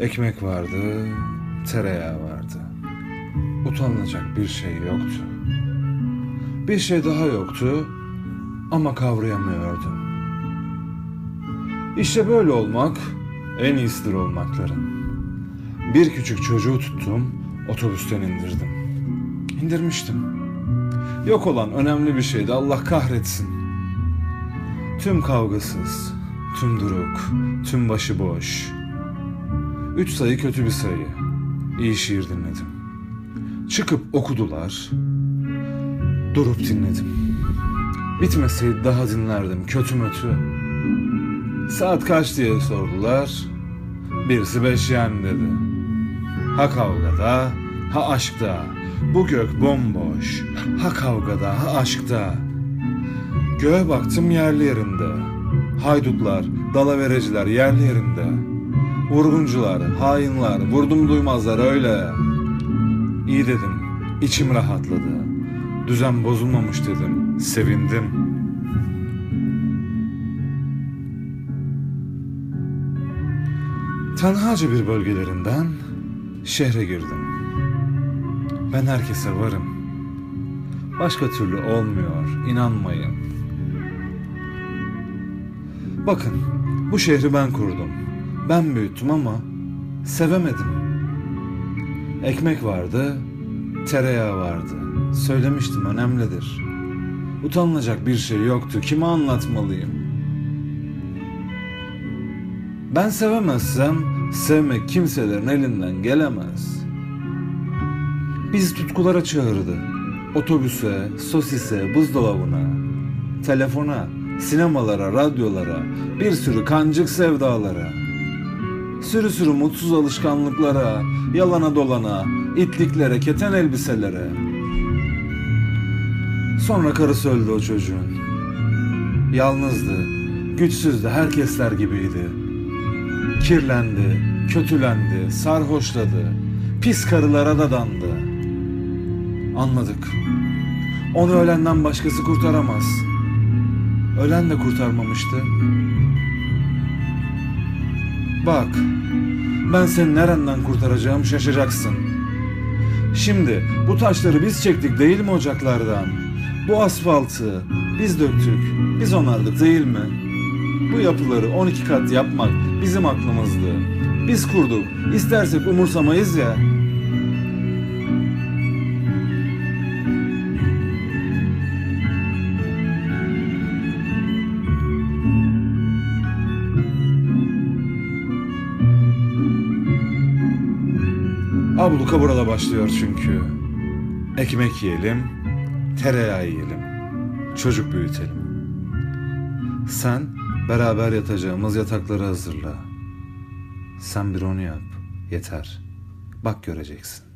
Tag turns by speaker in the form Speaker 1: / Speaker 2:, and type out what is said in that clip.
Speaker 1: Ekmek vardı, tereyağı vardı. Utanılacak bir şey yoktu. Bir şey daha yoktu ama kavrayamıyordum. İşte böyle olmak en iyisidir olmakların. Bir küçük çocuğu tuttum, otobüsten indirdim. İndirmiştim. Yok olan önemli bir şeydi Allah kahretsin. Tüm kavgasız, tüm duruk, tüm başıboş. Üç sayı kötü bir sayı. İyi şiir dinledim. Çıkıp okudular. Durup dinledim. Bitmeseydi daha dinlerdim kötü mötü. Saat kaç diye sordular. Birisi beş yani dedi. Ha kavgada, ha aşkta. Bu gök bomboş. Ha kavgada, ha aşkta. Göğe baktım yerli yerinde. Haydutlar, dalavereciler yerli yerinde. Vurguncular, hainler, vurdum duymazlar öyle. İyi dedim, içim rahatladı. Düzen bozulmamış dedim, sevindim. Tenhaca bir bölgelerinden şehre girdim. Ben herkese varım. Başka türlü olmuyor, inanmayın. Bakın, bu şehri ben kurdum. Ben büyüttüm ama sevemedim. Ekmek vardı, tereyağı vardı. Söylemiştim önemlidir. Utanılacak bir şey yoktu. Kime anlatmalıyım? Ben sevemezsem sevmek kimselerin elinden gelemez. Biz tutkulara çağırdı. Otobüse, sosise, buzdolabına, telefona, sinemalara, radyolara, bir sürü kancık sevdalara. Sürü sürü mutsuz alışkanlıklara, yalana dolana, itliklere, keten elbiselere. Sonra karısı öldü o çocuğun. Yalnızdı, güçsüzdü, herkesler gibiydi. Kirlendi, kötülendi, sarhoşladı, pis karılara da dandı. Anladık. Onu ölenden başkası kurtaramaz. Ölen de kurtarmamıştı. Bak, ben seni nereden kurtaracağım şaşacaksın. Şimdi bu taşları biz çektik değil mi ocaklardan? Bu asfaltı biz döktük, biz onardık değil mi? Bu yapıları 12 kat yapmak bizim aklımızdı. Biz kurduk, istersek umursamayız ya. Abluka burada başlıyor çünkü. Ekmek yiyelim, tereyağı yiyelim, çocuk büyütelim. Sen beraber yatacağımız yatakları hazırla. Sen bir onu yap, yeter. Bak göreceksin.